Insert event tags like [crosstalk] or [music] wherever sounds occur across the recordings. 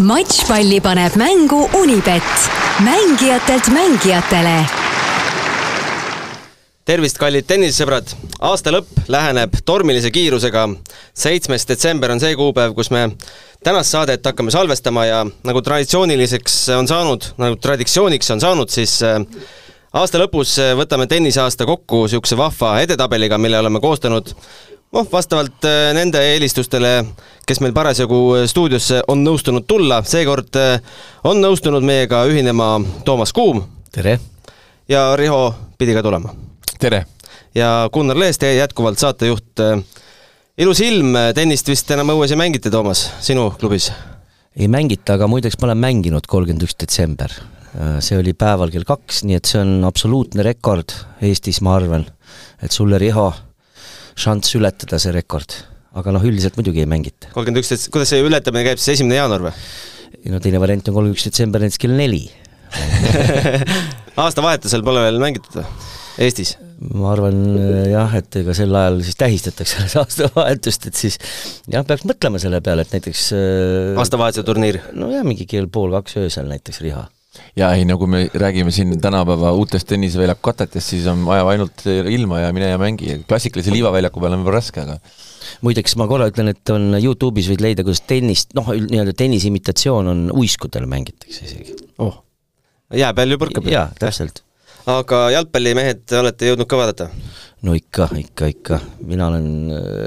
matšpalli paneb mängu Unibet, mängijatelt mängijatele tervist, kallid tennisesõbrad! aasta lõpp läheneb tormilise kiirusega. seitsmes detsember on see kuupäev, kus me tänast saadet hakkame salvestama ja nagu traditsiooniliseks on saanud, nagu traditsiooniks on saanud, siis äh, aasta lõpus võtame tenniseaasta kokku niisuguse vahva edetabeliga, mille oleme koostanud noh, vastavalt äh, nende eelistustele, kes meil parasjagu stuudiosse on nõustunud tulla, seekord äh, on nõustunud meiega ühinema Toomas Kuum. tere! ja Riho pidi ka tulema tere! ja Gunnar Lees, teie jätkuvalt saatejuht. ilus ilm, tennist vist enam õues ei mängita, Toomas, sinu klubis? ei mängita, aga muideks ma olen mänginud kolmkümmend üks detsember. see oli päeval kell kaks, nii et see on absoluutne rekord Eestis, ma arvan. et sulle, Riho, šanss ületada see rekord. aga noh, üldiselt muidugi ei mängita. kolmkümmend üks, kuidas see ületamine käib siis, esimene jaanuar või? ei no teine variant on kolmkümmend üks detsember näiteks kell neli [laughs] aastavahetusel pole veel mängitud või? Eestis? ma arvan jah, et ega sel ajal siis tähistatakse alles aastavahetust, et siis jah, peaks mõtlema selle peale, et näiteks äh, aastavahetuse turniir? nojah, mingi kell pool kaks öösel näiteks Riha. Ja ei, no kui me räägime siin tänapäeva uutest tenniseväljaku katetest, siis on vaja ainult ilma ja mine ja mängi, klassikalise liivaväljaku peal on võib-olla raske, aga muideks ma korra ütlen, et on Youtube'is võid leida, kuidas tennist, noh, nii-öelda tennise imitatsioon on uiskudel mängitakse isegi. oh, jää peal ju põrkab. jaa, täpselt aga jalgpallimehed olete jõudnud ka vaadata? No ikka, ikka, ikka, mina olen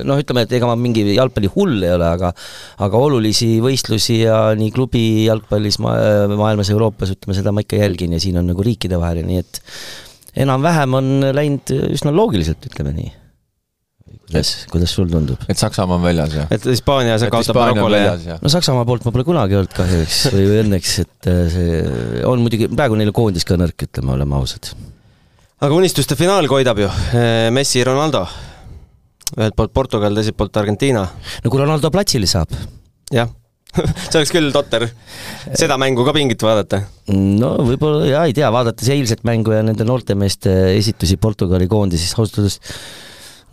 noh, ütleme, et ega ma mingi jalgpallihull ei ole, aga aga olulisi võistlusi ja nii klubi jalgpallis ma, maailmas, Euroopas, ütleme, seda ma ikka jälgin ja siin on nagu riikidevaheline, nii et enam-vähem on läinud üsna loogiliselt, ütleme nii kuidas, kuidas sul tundub? et Saksamaa on väljas, jah? et Hispaania see kaotab Marokole ja no Saksamaa poolt ma pole kunagi olnud kahjuks või, või õnneks, et äh, see on muidugi, praegu neil koondis ka nõrk, ütleme, oleme ausad. Aga unistuste finaal koidab ju, äh, Messi, Ronaldo. ühelt poolt Portugal, teiselt poolt Argentiina. no kui Ronaldo platsile saab. jah [laughs] see oleks küll totter, seda mängu ka pingit vaadata. no võib-olla jaa, ei tea, vaadates eilset mängu ja nende noortemeeste esitusi Portugali koondises, ausalt öeldes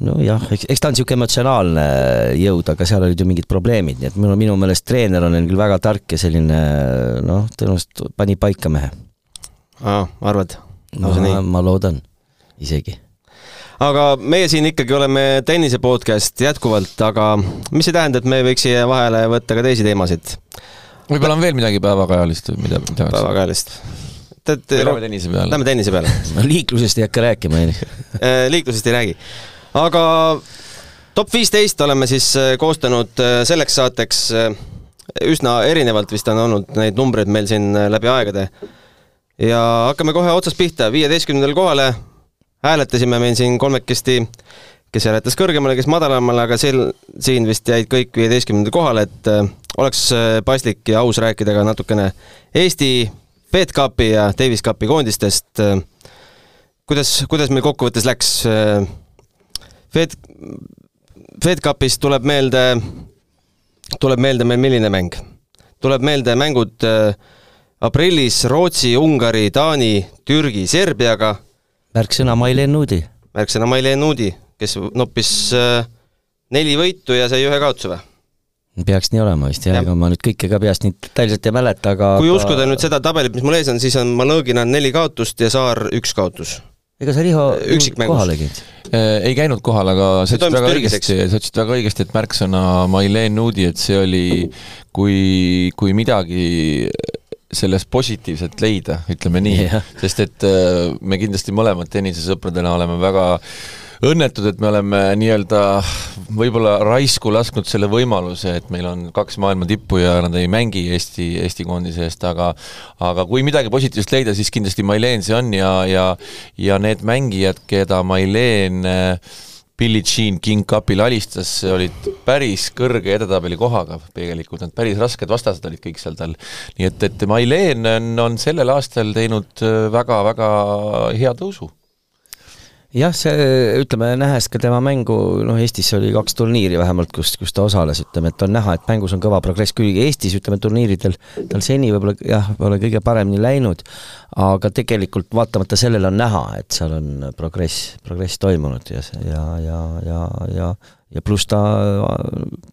nojah, eks, eks ta on niisugune emotsionaalne jõud, aga seal olid ju mingid probleemid, nii et minu, minu meelest treener on küll väga tark ja selline noh, tõenäoliselt pani paika mehe. aa, arvad? No ma, ma loodan, isegi. aga meie siin ikkagi oleme tennise podcast jätkuvalt, aga mis ei tähenda, et me võiks siia vahele võtta ka teisi teemasid. võib-olla on veel midagi päevakajalist, mida, mida päevakajalist Lähme tennise peale. Lähme tennise peale [laughs] no liiklusest ei hakka rääkima, on ju. [laughs] liiklusest ei räägi aga top viisteist oleme siis äh, koostanud äh, selleks saateks äh, üsna erinevalt vist on olnud neid numbreid meil siin läbi aegade. Ja hakkame kohe otsast pihta, viieteistkümnendale kohale hääletasime meil siin kolmekesti, kes hääletas kõrgemale, kes madalamale, aga sel, siin vist jäid kõik viieteistkümnendale kohale, et oleks paslik ja aus rääkida ka natukene Eesti Fed Cupi ja Davis Cupi koondistest. kuidas, kuidas meil kokkuvõttes läks? Fed, FedCupist tuleb meelde, tuleb meelde meil milline mäng? tuleb meelde mängud äh, aprillis Rootsi, Ungari, Taani, Türgi, Serbiaga. märksõna Mailen Nuudi. märksõna Mailen Nuudi, kes noppis äh, neli võitu ja sai ühe kaotuse või? peaks nii olema vist jah ja., ega ma nüüd kõike ka peast nii detailselt ei mäleta, aga kui uskuda nüüd seda tabelit, mis mul ees on, siis on Malõgina neli kaotust ja Saar üks kaotus ega sa, Riho, kohale käid? Äh, ei käinud kohal, aga sa ütlesid väga õigesti, sa ütlesid väga õigesti, et märksõna Mailen Nuudi, et see oli, kui, kui midagi sellest positiivset leida, ütleme nii yeah., sest et äh, me kindlasti mõlemad tennisesõpradena oleme väga äh, õnnetud, et me oleme nii-öelda võib-olla raisku lasknud selle võimaluse, et meil on kaks maailma tippu ja nad ei mängi Eesti, Eesti koondise eest, aga aga kui midagi positiivset leida, siis kindlasti Mailen see on ja, ja ja need mängijad, keda Mailen Billie Jean King Cupil alistas, olid päris kõrge edetabeli kohaga tegelikult, need päris rasked vastased olid kõik seal tal. nii et, et Mailen on, on sellel aastal teinud väga-väga hea tõusu jah, see, ütleme, nähes ka tema mängu, noh, Eestis oli kaks turniiri vähemalt, kus, kus ta osales, ütleme, et on näha, et mängus on kõva progress, kuigi Eestis, ütleme, turniiridel tal seni võib-olla jah, pole kõige paremini läinud, aga tegelikult vaatamata sellele on näha, et seal on progress, progress toimunud ja, ja, ja, ja, ja ja pluss ta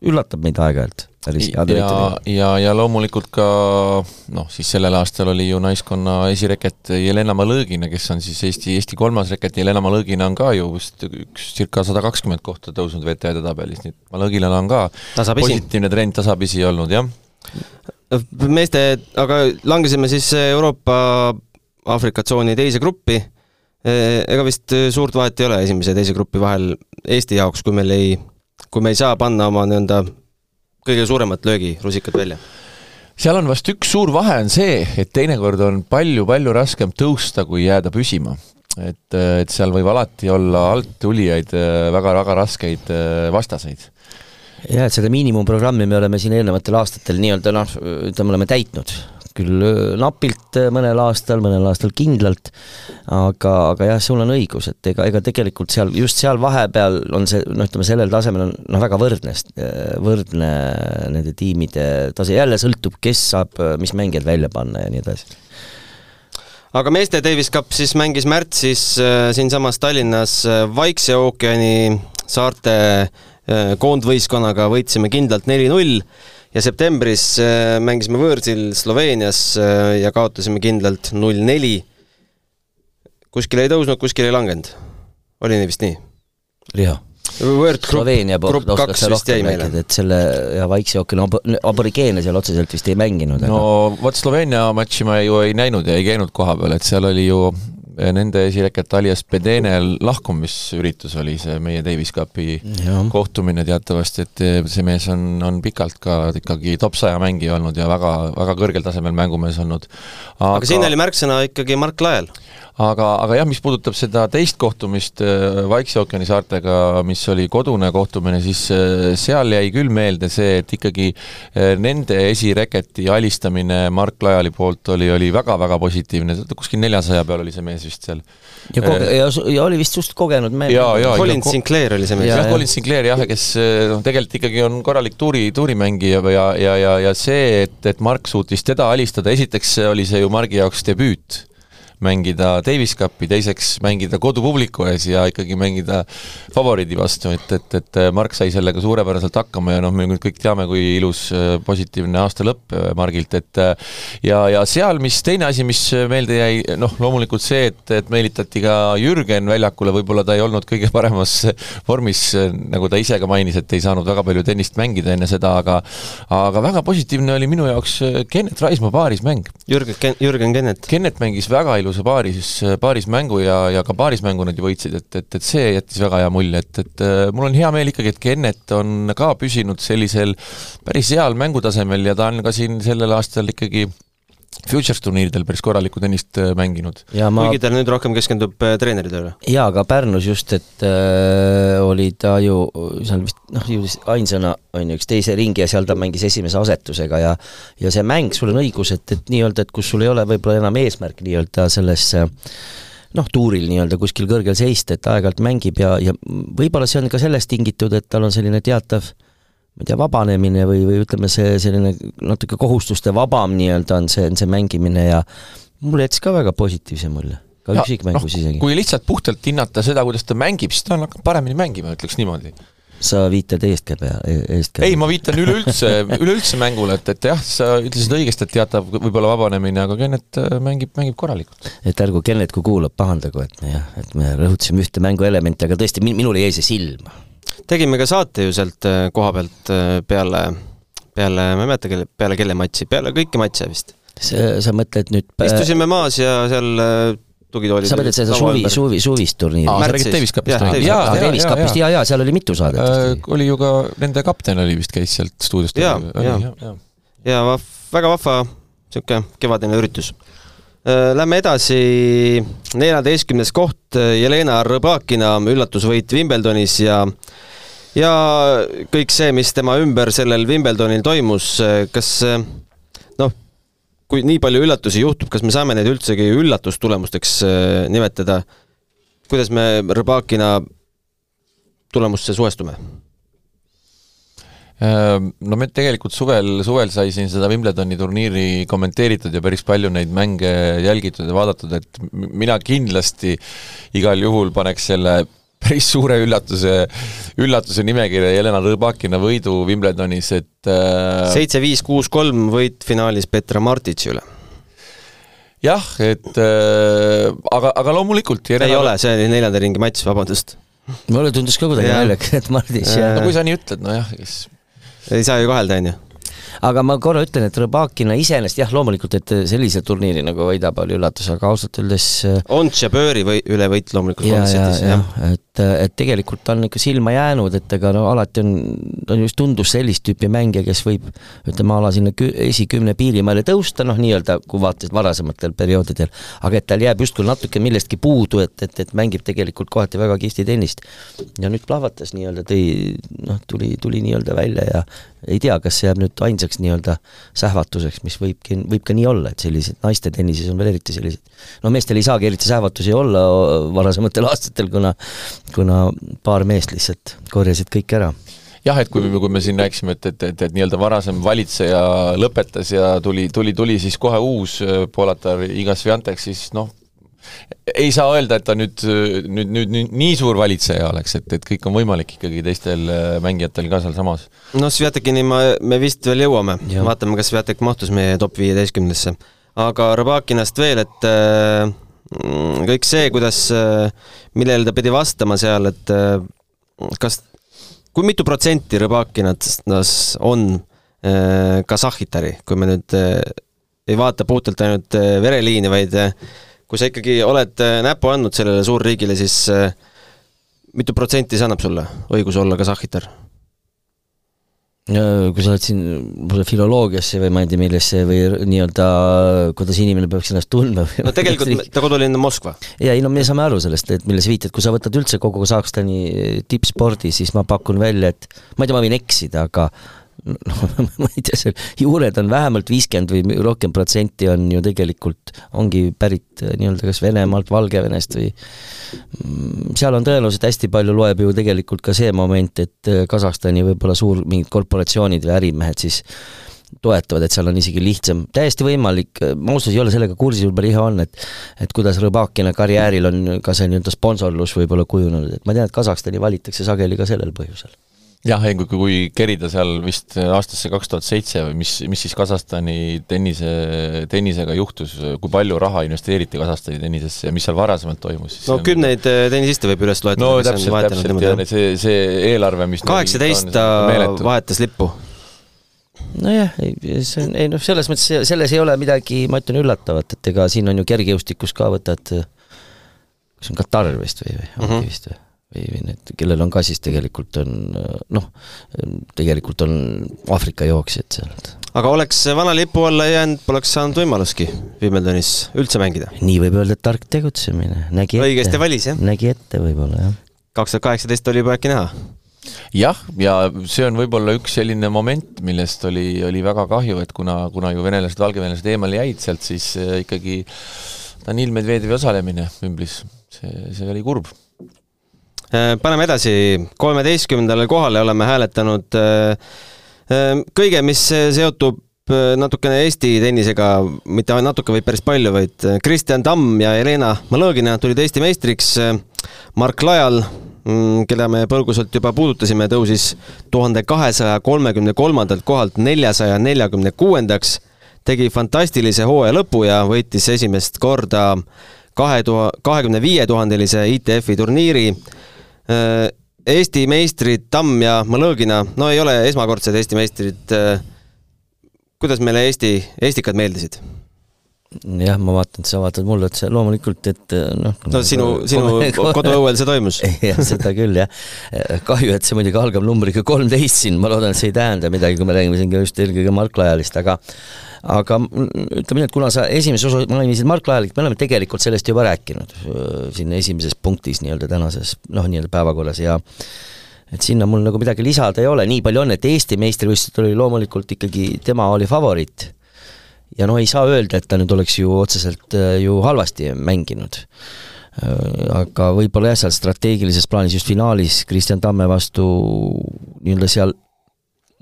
üllatab meid aeg-ajalt päris head ja, ja, ja loomulikult ka noh, siis sellel aastal oli ju naiskonna esireket Jelena Malõgina, kes on siis Eesti, Eesti kolmas reket, Jelena Malõgina on ka ju vist üks circa sada kakskümmend kohta tõusnud VTE tabelis, nii et Malõginal on ka tasapisi. positiivne trend tasapisi olnud, jah. meeste, aga langesime siis Euroopa Aafrika tsooni teise gruppi, ega vist suurt vahet ei ole esimese ja teise grupi vahel Eesti jaoks, kui meil ei, kui me ei saa panna oma nii-öelda kõige suuremat löögirusikat välja? seal on vast üks suur vahe on see, et teinekord on palju-palju raskem tõusta, kui jääda püsima. et, et seal võib alati olla alttulijaid väga-väga raskeid vastaseid jah, et seda miinimumprogrammi me oleme siin eelnevatel aastatel nii-öelda noh, ütleme, oleme täitnud küll napilt mõnel aastal, mõnel aastal kindlalt, aga, aga jah, sul on õigus, et ega, ega tegelikult seal, just seal vahepeal on see, noh, ütleme sellel tasemel on noh, väga võrdne, võrdne nende tiimide tase, jälle sõltub, kes saab mis mängijad välja panna ja nii edasi. Aga meeste Davis Cup siis mängis märtsis siinsamas Tallinnas Vaikse ookeani saarte koondvõistkonnaga, võitsime kindlalt neli-null ja septembris äh, mängisime võõrsil Sloveenias äh, ja kaotasime kindlalt null neli. kuskile ei tõusnud, kuskile ei langenud. oli nii vist nii? jah. Group, Sloveenia poolt oskaks sa rohkem rääkida, et selle ja Vaikse ookeani ab-, aborigeene seal otseselt vist ei mänginud. no vot Sloveenia matši ma ju ei näinud ja ei käinud koha peal, et seal oli ju nende esireket alias Bedene lahkumisüritus oli see meie Davis Cupi ja. kohtumine teatavasti, et see mees on, on pikalt ka ikkagi top saja mängija olnud ja väga, väga kõrgel tasemel mängumees olnud. aga, aga siin oli märksõna ikkagi Mark Lael aga, aga jah, mis puudutab seda teist kohtumist äh, Vaikse ookeani saartega, mis oli kodune kohtumine, siis äh, seal jäi küll meelde see, et ikkagi äh, nende esireketi alistamine Mark Laiali poolt oli, oli väga-väga positiivne, kuskil neljasaja peal oli see mees vist seal. ja koge-, ja, ja oli vist suht kogenud mees. Colin Sinclair oli see mees. jah, Colin Sinclair jah, kes noh, tegelikult ikkagi on korralik tuuri, tuurimängija ja, ja, ja, ja see, et, et Mark suutis teda alistada, esiteks oli see ju Margi jaoks debüüt mängida Davis Cupi, teiseks mängida kodupubliku ees ja ikkagi mängida favoriidi vastu, et, et, et Mark sai sellega suurepäraselt hakkama ja noh, me nüüd kõik teame, kui ilus äh, positiivne aasta lõpp äh, Margilt, et äh, ja, ja seal, mis teine asi, mis meelde jäi, noh, loomulikult see, et, et meelitati ka Jürgen väljakule, võib-olla ta ei olnud kõige paremas vormis, nagu ta ise ka mainis, et ei saanud väga palju tennist mängida enne seda, aga aga väga positiivne oli minu jaoks Kennet Raismaa paarismäng. Jürgen, Jürgen Kennet. Kennet mängis väga ilusa paari siis, paarismängu ja, ja ka paarismängu nad ju võitsid, et, et, et see jättis väga hea mulje, et, et mul on hea meel ikkagi, et Kennet on ka püsinud sellisel päris heal mängutasemel ja ta on ka siin sellel aastal ikkagi Futures turniiridel päris korralikku tennist äh, mänginud. Ma... kuigi ta nüüd rohkem keskendub äh, treeneritööle. jaa, aga Pärnus just, et äh, oli ta ju seal vist noh, jõudis ainsana, on ju, üks teise ringi ja seal ta mängis esimese asetusega ja ja see mäng, sul on õigus, et, et nii-öelda, et kus sul ei ole võib-olla enam eesmärk nii-öelda selles noh, tuuril nii-öelda kuskil kõrgel seista, et aeg-ajalt mängib ja, ja võib-olla see on ka sellest tingitud, et tal on selline teatav äh, ma ei tea, vabanemine või, või ütleme, see selline natuke kohustuste vabam nii-öelda on see, on see mängimine ja mulle jättis ka väga positiivse mulje, ka üksikmängus no, isegi. kui lihtsalt puhtalt hinnata seda, kuidas ta mängib, siis ta on hakanud paremini mängima, ütleks niimoodi sa viitad eestkäe eestkäe? ei, ma viitan üleüldse, üleüldse mängule, et, et jah, sa ütlesid õigesti, et teatav võib-olla vabanemine, aga Kennet äh, mängib, mängib korralikult. et ärgu Kennet, kui kuulab, pahandagu, et jah, et me rõhutasime ühte mänguelementi, aga tõesti, minul jäi see silma tegime ka saate ju sealt äh, koha pealt äh, peale, peale, ma ei mäleta, kelle, peale kelle matši, peale kõiki matše vist. sa, sa mõtled nüüd istusime maas ja seal äh, tugitoolid sa mõtled seda suvi, suvi, suvist turniiri? sa räägid Davis Cupist? jaa, Davis Cupist, jaa, jaa, seal oli mitu saadet äh,. oli ju ka, nende kapten oli vist, käis sealt stuudiost. jaa, jaa, ja vahv, väga vahva niisugune kevadine üritus Äh, lähme edasi, neljateistkümnes koht, Jelena Rõbakina üllatusvõit Wimbledonis ja ja kõik see, mis tema ümber sellel Wimbledonil toimus, äh, kas noh, kui nii palju üllatusi juhtub, kas me saame neid üldsegi üllatustulemusteks nimetada? kuidas me Rõbakina tulemusse suhestume? Ehm, no me tegelikult suvel, suvel sai siin seda Wimbledoni turniiri kommenteeritud ja päris palju neid mänge jälgitud ja vaadatud, et mina kindlasti igal juhul paneks selle päris suure üllatuse, üllatuse nimekirja Jelena Rõbakina võidu Wimbledonis, et äh, seitse, viis, kuus, kolm võit finaalis Petra Martitši üle. jah, et äh, aga, aga loomulikult Jelena... ei ole, see oli neljanda ringi matš, vabandust. mulle tundus ka kuidagi naljakas, et Martitš no kui sa nii ütled, nojah, kes ei saa ju kahelda, on ju aga ma korra ütlen, et Rõbakina iseenesest jah, loomulikult, et sellise turniiri nagu võidab, oli üllatus, aga ausalt öeldes äh, Ons ja Bööri või üle võit loomulikult ja, ja, ja, et, et tegelikult ta on ikka silma jäänud, et ega no alati on, ta just tundus sellist tüüpi mängija, kes võib ütleme, a la sinna kü-, esikümne piirimaile tõusta, noh nii-öelda, kui vaatasid varasematel perioodidel, aga et tal jääb justkui natuke millestki puudu, et, et, et mängib tegelikult kohati väga kihvti tennist. ja nüüd plahvatas nii-öelda, tõi, noh, tuli, tuli nii-öelda välja ja ei tea, kas see jääb nüüd ainsaks nii-öelda sähvatuseks, mis võibki, võib ka nii olla, et sellised naiste tennises on veel eriti sellised, no meestel ei saagi eriti sähvatusi olla varasematel [laughs] aastatel, kuna kuna paar meest lihtsalt korjasid kõik ära. Jah, et kui kui me siin rääkisime, et, et, et, et nii-öelda varasem valitseja lõpetas ja tuli, tuli, tuli siis kohe uus äh, Polatar Iga Sviantek, siis noh, ei saa öelda, et ta nüüd, nüüd, nüüd, nüüd nii suur valitseja oleks, et, et kõik on võimalik ikkagi teistel äh, mängijatel ka sealsamas. no Sviatekini ma, me vist veel jõuame, vaatame, kas Sviatek mahtus meie top viieteistkümnesse. aga Rabakinast veel, et äh, kõik see, kuidas, äh, millele ta pidi vastama seal, et äh, kas, kui mitu protsenti Rõbakinast on Kasahhitari, kui me nüüd ei vaata puhtalt ainult vereliini, vaid kui sa ikkagi oled näpu andnud sellele suurriigile, siis mitu protsenti see annab sulle õigus olla Kasahhitar? kui sa oled siin filoloogiasse või ma ei tea, millesse või nii-öelda, kuidas inimene peaks ennast tundma. no tegelikult [laughs] ta kodulinn on Moskva. ja ei no me saame aru sellest, et milles viitad, kui sa võtad üldse kogu Kasahstani tippspordi, siis ma pakun välja, et ma ei tea, ma võin eksida, aga [laughs] noh, ma ei tea, seal juured on vähemalt viiskümmend või rohkem protsenti on ju tegelikult, ongi pärit äh, nii-öelda kas Venemaalt, Valgevenest või mm, seal on tõenäoliselt hästi palju, loeb ju tegelikult ka see moment, et äh, Kasahstani võib-olla suur mingid korporatsioonid või ärimehed siis toetavad, et seal on isegi lihtsam, täiesti võimalik, ma ausalt ei ole sellega kursis, võib-olla Riho on, et et kuidas Rõbakina karjääril on ka see nii-öelda sponsorlus võib-olla kujunenud, et ma tean, et Kasahstani valitakse sageli ka sellel põhjusel jah, ei kui, kui kerida seal vist aastasse kaks tuhat seitse või mis, mis siis Kasahstani tennise, tennisega juhtus, kui palju raha investeeriti Kasahstani tennisesse ja mis seal varasemalt toimus? no kümneid on... Äh, tennisiste võib üles loetleda. no täpselt, täpselt ja see, see eelarve, mis kaheksateist ta vahetas lippu nojah, ei, see on, ei noh, selles mõttes selles ei ole midagi, ma ütlen, üllatavat, et ega siin on ju kergejõustikus ka võtad, kas on Katar vist või, või mm -hmm. vist või? Või, või need, kellel on ka siis tegelikult on noh, tegelikult on Aafrika jooksjad seal. aga oleks vana lipu alla jäänud, poleks saanud võimalustki Wimbledonis üldse mängida? nii võib öelda, et tark tegutsemine, nägi ette. õigesti valis, jah? nägi ette võib-olla, jah. kaks tuhat kaheksateist oli juba äkki näha? jah, ja see on võib-olla üks selline moment, millest oli, oli väga kahju, et kuna, kuna ju venelased, valgevenelased eemale jäid sealt, siis äh, ikkagi Danil Medvedjevi osalemine Wimblis, see, see oli kurb paneme edasi, kolmeteistkümnendale kohale oleme hääletanud äh, äh, kõige, mis seotub natukene Eesti tennisega, mitte natuke, vaid päris palju, vaid Kristjan Tamm ja Helena Malõgina tulid Eesti meistriks. Mark Lajal, mm, keda me põgusalt juba puudutasime, tõusis tuhande kahesaja kolmekümne kolmandalt kohalt neljasaja neljakümne kuuendaks, tegi fantastilise hooaja lõpu ja võitis esimest korda kahe tuhande, kahekümne viie tuhandelise ITF-i turniiri Äh, Eesti meistrid Tamm ja Mõlõgina, no ei ole esmakordsed Eesti meistrid. Äh, kuidas meile Eesti, Eestikad meeldisid? Jah, ma vaatan, sa vaatad mulle otsa, loomulikult, et äh, noh. no sinu, sinu koduõuel see toimus [laughs] jah, seda küll jah. kahju, et see muidugi algab numbriga kolmteist siin, ma loodan, et see ei tähenda midagi, kui me räägime siin just eelkõige Mark Lajalist, aga aga ütleme nii, et kuna sa esimeses osas mainisid Mark Lajalit, me oleme tegelikult sellest juba rääkinud siin esimeses punktis nii-öelda tänases noh, nii-öelda päevakorras ja et sinna mul nagu midagi lisada ei ole, nii palju on, et Eesti meistrivõistlustel oli loomulikult ikkagi, tema oli favoriit. Ja no ei saa öelda, et ta nüüd oleks ju otseselt ju halvasti mänginud. aga võib-olla jah, seal strateegilises plaanis just finaalis Kristjan Tamme vastu nii-öelda seal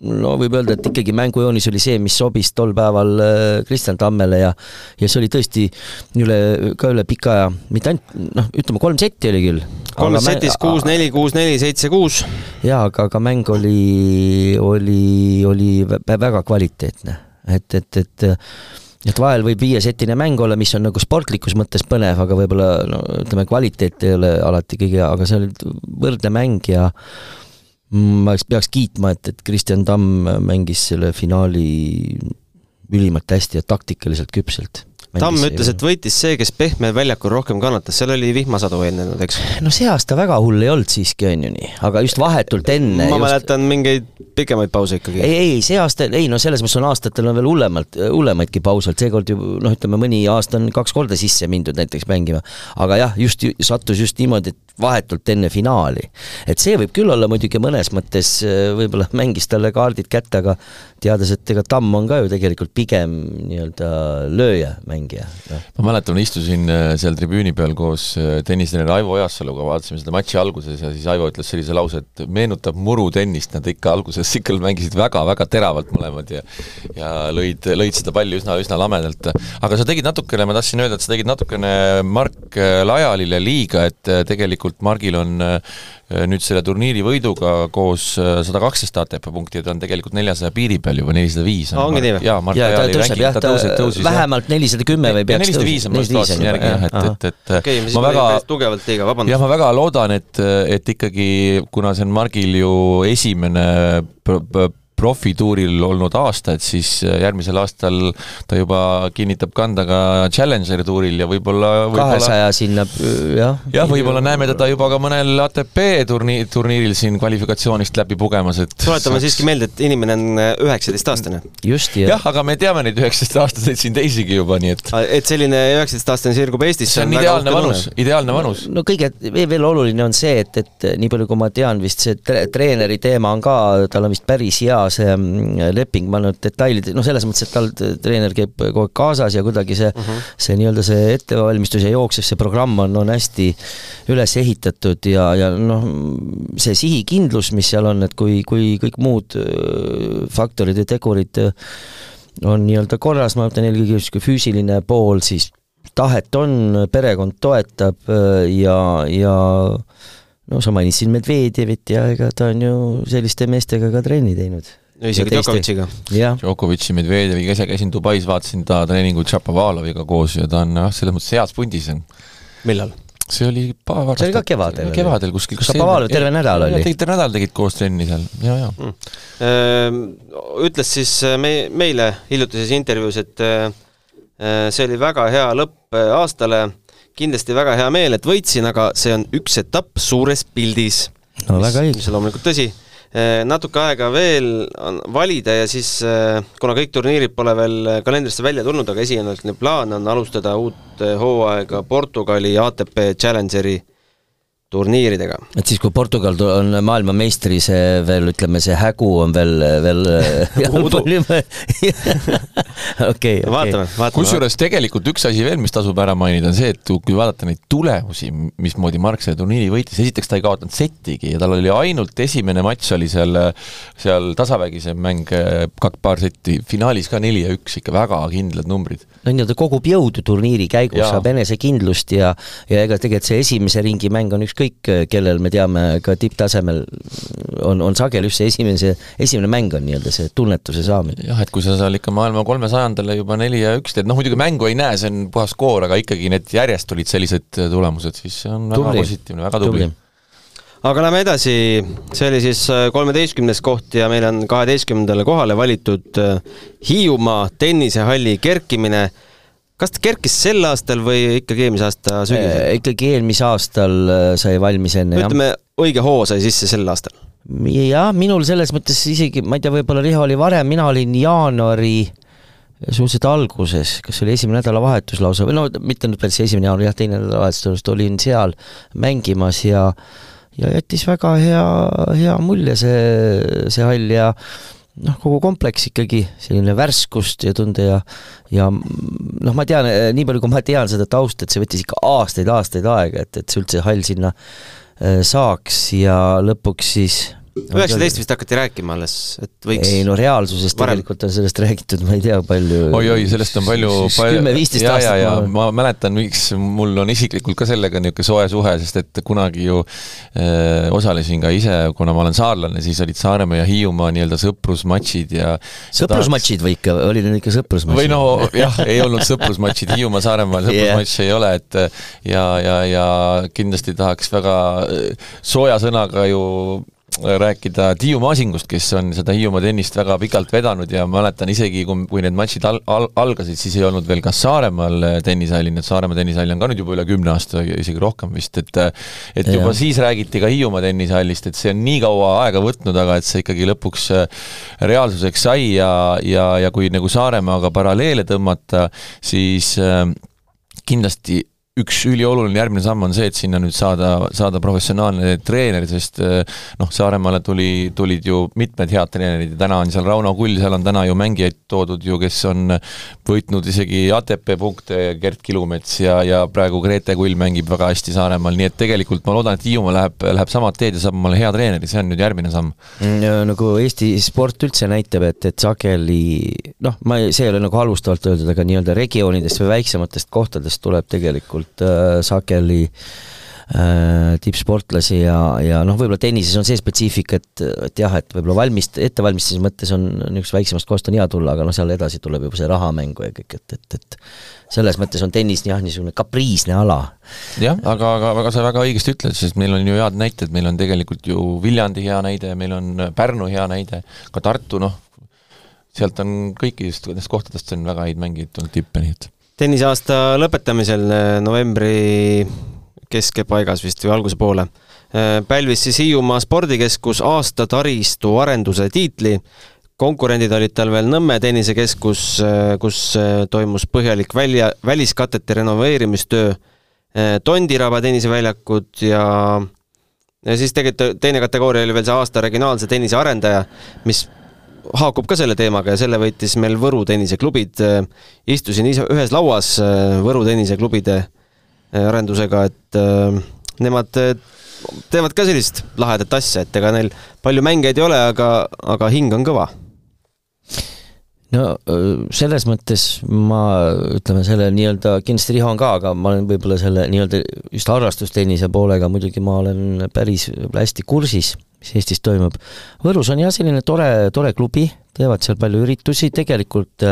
no võib öelda, et ikkagi mängujoonis oli see, mis sobis tol päeval Kristjan Tammele ja ja see oli tõesti üle, ka üle pika aja, mitte ainult noh, ütleme kolm setti oli küll. kolmes setis kuus-neli, kuus-neli, seitse-kuus. jaa, aga, aga mäng oli, oli, oli väga kvaliteetne, et, et, et et vahel võib viiesetine mäng olla, mis on nagu sportlikus mõttes põnev, aga võib-olla no ütleme, kvaliteet ei ole alati kõige, aga see oli võrdne mäng ja ma peaks kiitma, et, et Kristjan Tamm mängis selle finaali ülimalt hästi ja taktikaliselt küpselt Tamm ütles, et võitis see, kes pehmel väljakul rohkem kannatas, seal oli vihmasadu eelnenud, eks? no see aasta väga hull ei olnud siiski, on ju nii, aga just vahetult enne ma just... mäletan mingeid pikemaid pause ikkagi. ei, ei, see aasta, ei no selles mõttes on aastatel on veel hullemalt, hullemaidki pause olnud, seekord ju noh, ütleme mõni aasta on kaks korda sisse mindud näiteks mängima. aga jah, just sattus just niimoodi, et vahetult enne finaali. et see võib küll olla muidugi mõnes mõttes võib-olla mängis talle kaardid kätte, aga teades, et ega Tamm on ka ju tegelikult pigem nii-öelda lööja mängija no.. ma mäletan, istusin äh, seal tribüüni peal koos äh, tennistreener Aivo Ojasaluga, vaatasime seda matši alguses ja siis Aivo ütles sellise lause, et meenutab murutennist, nad ikka alguses [laughs] ikka mängisid väga-väga teravalt mõlemad ja ja lõid, lõid seda palli üsna, üsna lamedalt. aga sa tegid natukene, ma tahtsin öelda, et sa tegid natukene Mark Lajalile liiga, et tegelikult Margil on Äh, nüüd selle turniiri võiduga koos äh, sada kaksteist ATP punkti ja ta on tegelikult neljasaja piiri peal juba, nelisada viis. ongi nii või? jaa, ta tõuseb jah, ta tõuseb, tõusis vähemalt nelisada kümme või peaks tõusma. nelisada viis on, ma just vaatasin järgi jah, et, et, et okei, me siis väga tugevalt liiga, vabandust. jah, ma väga loodan, et, et ikkagi, kuna see on Margil ju esimene profituuril olnud aasta, et siis äh, järgmisel aastal ta juba kinnitab kanda ka Challengeri tuuril ja võib-olla kahesaja sinna, jah. jah, võib-olla näeme teda juba ka mõnel ATP turniir, turniiril siin kvalifikatsioonist läbi pugemas, et tuletame saaks... siiski meelde, et inimene on äh, üheksateistaastane. just, jah. jah, aga me teame neid üheksateistaastaseid siin teisigi juba, nii et et selline üheksateistaastane sirgub Eestisse see on, on ideaalne vanus, ideaalne vanus. no kõige veel oluline on see, et, et nii palju, kui ma tean, vist see tre treeneri teema on ka, tal on vist päris hea see mm, leping, ma nüüd detailid, noh, selles mõttes, et tal treener käib kogu aeg kaasas ja kuidagi see uh, mhm. -huh. see nii-öelda see ettevalmistus ja jooksev see programm on, on hästi üles ehitatud ja, ja noh, see sihikindlus, mis seal on, et kui, kui kõik muud äh, faktorid ja tegurid äh, on nii-öelda korras, ma mõtlen eelkõige niisugune füüsiline pool, siis tahet on, perekond toetab äh, ja, ja no sa mainisid Medvedjevit ja ega ta on ju selliste meestega ka trenni teinud. no isegi Djokovic'iga. Djokovic'i, Medvedjeviga, ise käisin Dubais, vaatasin ta treeningut Šapovaloviga koos ja ta on jah, selles mõttes heas pundis. millal? see oli paar aastat see oli ka kevadel? kevadel kuskil. Šapovalov terve nädal oli? tegid terve nädal tegid koos trenni seal, ja, ja mm.. Ehm, ütles siis äh, me, meile hiljutises intervjuus, et äh, äh, see oli väga hea lõpp aastale kindlasti väga hea meel, et võitsin, aga see on üks etapp suures pildis. no väga õige. mis on loomulikult tõsi. Eh, natuke aega veel on valida ja siis, eh, kuna kõik turniirid pole veel kalendrisse välja tulnud, aga esialgne plaan on alustada uut eh, hooaega Portugali ATP Challengeri turniiridega. et siis, kui Portugal on maailmameistri, see veel, ütleme, see hägu on veel, veel [laughs] [laughs] [laughs] okei, okei. vaatame. kusjuures tegelikult üks asi veel, mis tasub ära mainida, on see, et kui vaadata neid tulemusi, mismoodi Mark selle turniiri võitis, esiteks ta ei kaotanud settigi ja tal oli ainult esimene matš oli seal, seal tasavägise mäng, kaks paar setti, finaalis ka neli ja üks, ikka väga kindlad numbrid. no nii-öelda kogub jõudu turniiri käigus, saab enesekindlust ja, ja ega tegelikult see esimese ringi mäng on ükskõik ükskõik, kellel me teame ka tipptasemel, on, on sageli just see esimese, esimene mäng on nii-öelda see tunnetuse saamine. jah, et kui sa seal ikka maailma kolmesajandale juba neli ja üks teed, noh muidugi mängu ei näe, see on puhas skoor, aga ikkagi need järjest tulid sellised tulemused, siis see on tubli. väga positiivne, väga tubli, tubli aga lähme edasi, see oli siis äh, kolmeteistkümnes koht ja meil on kaheteistkümnendale kohale valitud Hiiumaa tennisehalli kerkimine kas ta kerkis sel aastal või ikkagi eelmise aasta sügisel? Äh, ikkagi eelmise aastal äh, sai valmis enne, jah. ütleme, õige hoo sai sisse sel aastal? jah, minul selles mõttes isegi, ma ei tea, võib-olla Riho oli varem, mina olin jaanuari suhteliselt alguses, kas oli esimene nädalavahetus lausa või no mitte nüüd päris esimene jaanuar, jah, teine nädalavahetus, olin seal mängimas ja ja jättis väga hea, hea mulje see, see hall ja noh, kogu kompleks ikkagi, selline värskust ja tunde ja ja noh, ma tean, nii palju kui ma tean seda tausta, et see võttis ikka aastaid-aastaid aega, et, et see üldse hall sinna äh, saaks ja lõpuks siis üheksateist vist hakati rääkima alles, et võiks ei no reaalsuses varem... tegelikult on sellest räägitud, ma ei tea, palju oi-oi, sellest on palju kümme-viisteist aastat ja, ja ma mäletan, miks mul on isiklikult ka sellega niisugune soe suhe, sest et kunagi ju äh, osalesin ka ise, kuna ma olen saarlane, siis olid Saaremaa ja Hiiumaa nii-öelda sõprusmatšid ja sõprusmatšid või ikka, olid need ikka sõprusmatšid? või no jah, ei olnud sõprusmatšid, Hiiumaa-Saaremaal [laughs] sõprusmatše yeah. ei ole, et ja, ja, ja kindlasti tahaks väga sooja sõnaga ju rääkida Tiiu Masingust, kes on seda Hiiumaa tennist väga pikalt vedanud ja mäletan isegi, kui, kui need matšid al-, al-, algasid, siis ei olnud veel ka Saaremaal tennisehalli, nii et Saaremaa tennishall on ka nüüd juba üle kümne aasta, isegi rohkem vist, et et juba ja. siis räägiti ka Hiiumaa tennishallist, et see on nii kaua aega võtnud, aga et see ikkagi lõpuks reaalsuseks sai ja, ja, ja kui nagu Saaremaaga paralleele tõmmata, siis kindlasti üks ülioluline järgmine samm on see, et sinna nüüd saada, saada professionaalne treener, sest eh, noh, Saaremaale tuli, tulid ju mitmed head treenerid ja täna on seal Rauno Kull, seal on täna ju mängijaid toodud ju, kes on võitnud isegi ATP punkte, Gert Kilumets ja, ja praegu Grete Kull mängib väga hästi Saaremaal, nii et tegelikult ma loodan, et Hiiumaa läheb, läheb samad teed ja saab omale hea treeneri, see on nüüd järgmine samm. Mm, nagu Eesti sport üldse näitab, et, et sageli noh, ma see ei ole nagu halvustavalt öeldud, aga nii-öelda regioonidest või väiksematest kohtadest tuleb tegelikult tegelikult äh, sageli äh, tippsportlasi ja, ja noh, võib-olla tennises on see spetsiifika, et, et jah, et võib-olla valmist-, ettevalmistamise mõttes on niisugusest väiksemast kohast on hea tulla, aga noh, seal edasi tuleb juba see rahamängu ja kõik, et, et, et selles mõttes on tennis jah, niisugune kapriisne ala. jah, aga, aga, aga sa väga õigesti ütled, sest meil on ju head näited, meil on tegelikult ju Viljandi hea näide, meil on Pärnu hea näide, ka Tartu, noh, sealt on kõikidest nendest kohtadest on väga häid mängijaid tulnud tippe, nii et tenniseaasta lõpetamisel eh, novembri keskpaigas vist või alguse poole eh, pälvis siis Hiiumaa spordikeskus aasta taristu arenduse tiitli. konkurendid olid tal veel Nõmme tennisekeskus, eh, kus toimus põhjalik välja, väliskatete renoveerimistöö, Tondiraba tenniseväljakud ja ja siis tegelikult teine kategooria oli veel see aasta regionaalse tennise arendaja, mis haakub ka selle teemaga ja selle võitis meil Võru tenniseklubid. istusin ise ühes lauas äh, Võru tenniseklubide äh, arendusega, et äh, nemad teevad ka sellist lahedat asja, et ega neil palju mängijaid ei ole, aga, aga hing on kõva no selles mõttes ma ütleme selle nii-öelda, kindlasti Riho on ka, aga ma olen võib-olla selle nii-öelda just harrastustennise poolega muidugi ma olen päris hästi kursis, mis Eestis toimub. Võrus on jah, selline tore, tore klubi, teevad seal palju üritusi, tegelikult